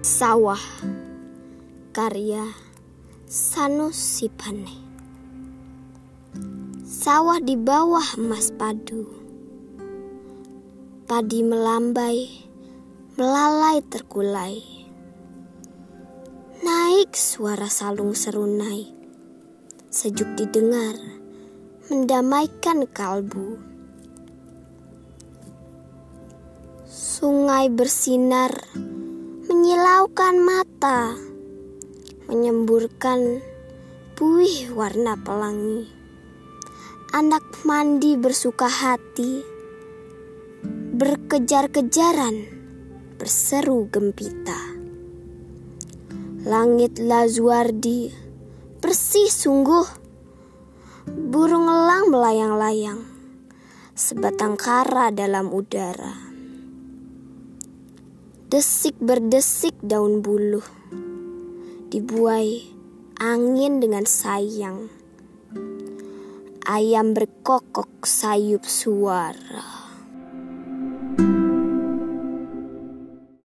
Sawah Karya Sanusipane Sawah di bawah emas padu. Padi melambai Melalai terkulai. Naik suara salung serunai. Sejuk didengar Mendamaikan kalbu. Sungai bersinar menyilaukan mata, menyemburkan buih warna pelangi. Anak mandi bersuka hati, berkejar-kejaran, berseru gempita. Langit lazuardi bersih sungguh, burung elang melayang-layang, sebatang kara dalam udara. Desik berdesik daun buluh, dibuai angin dengan sayang. Ayam berkokok sayup suara.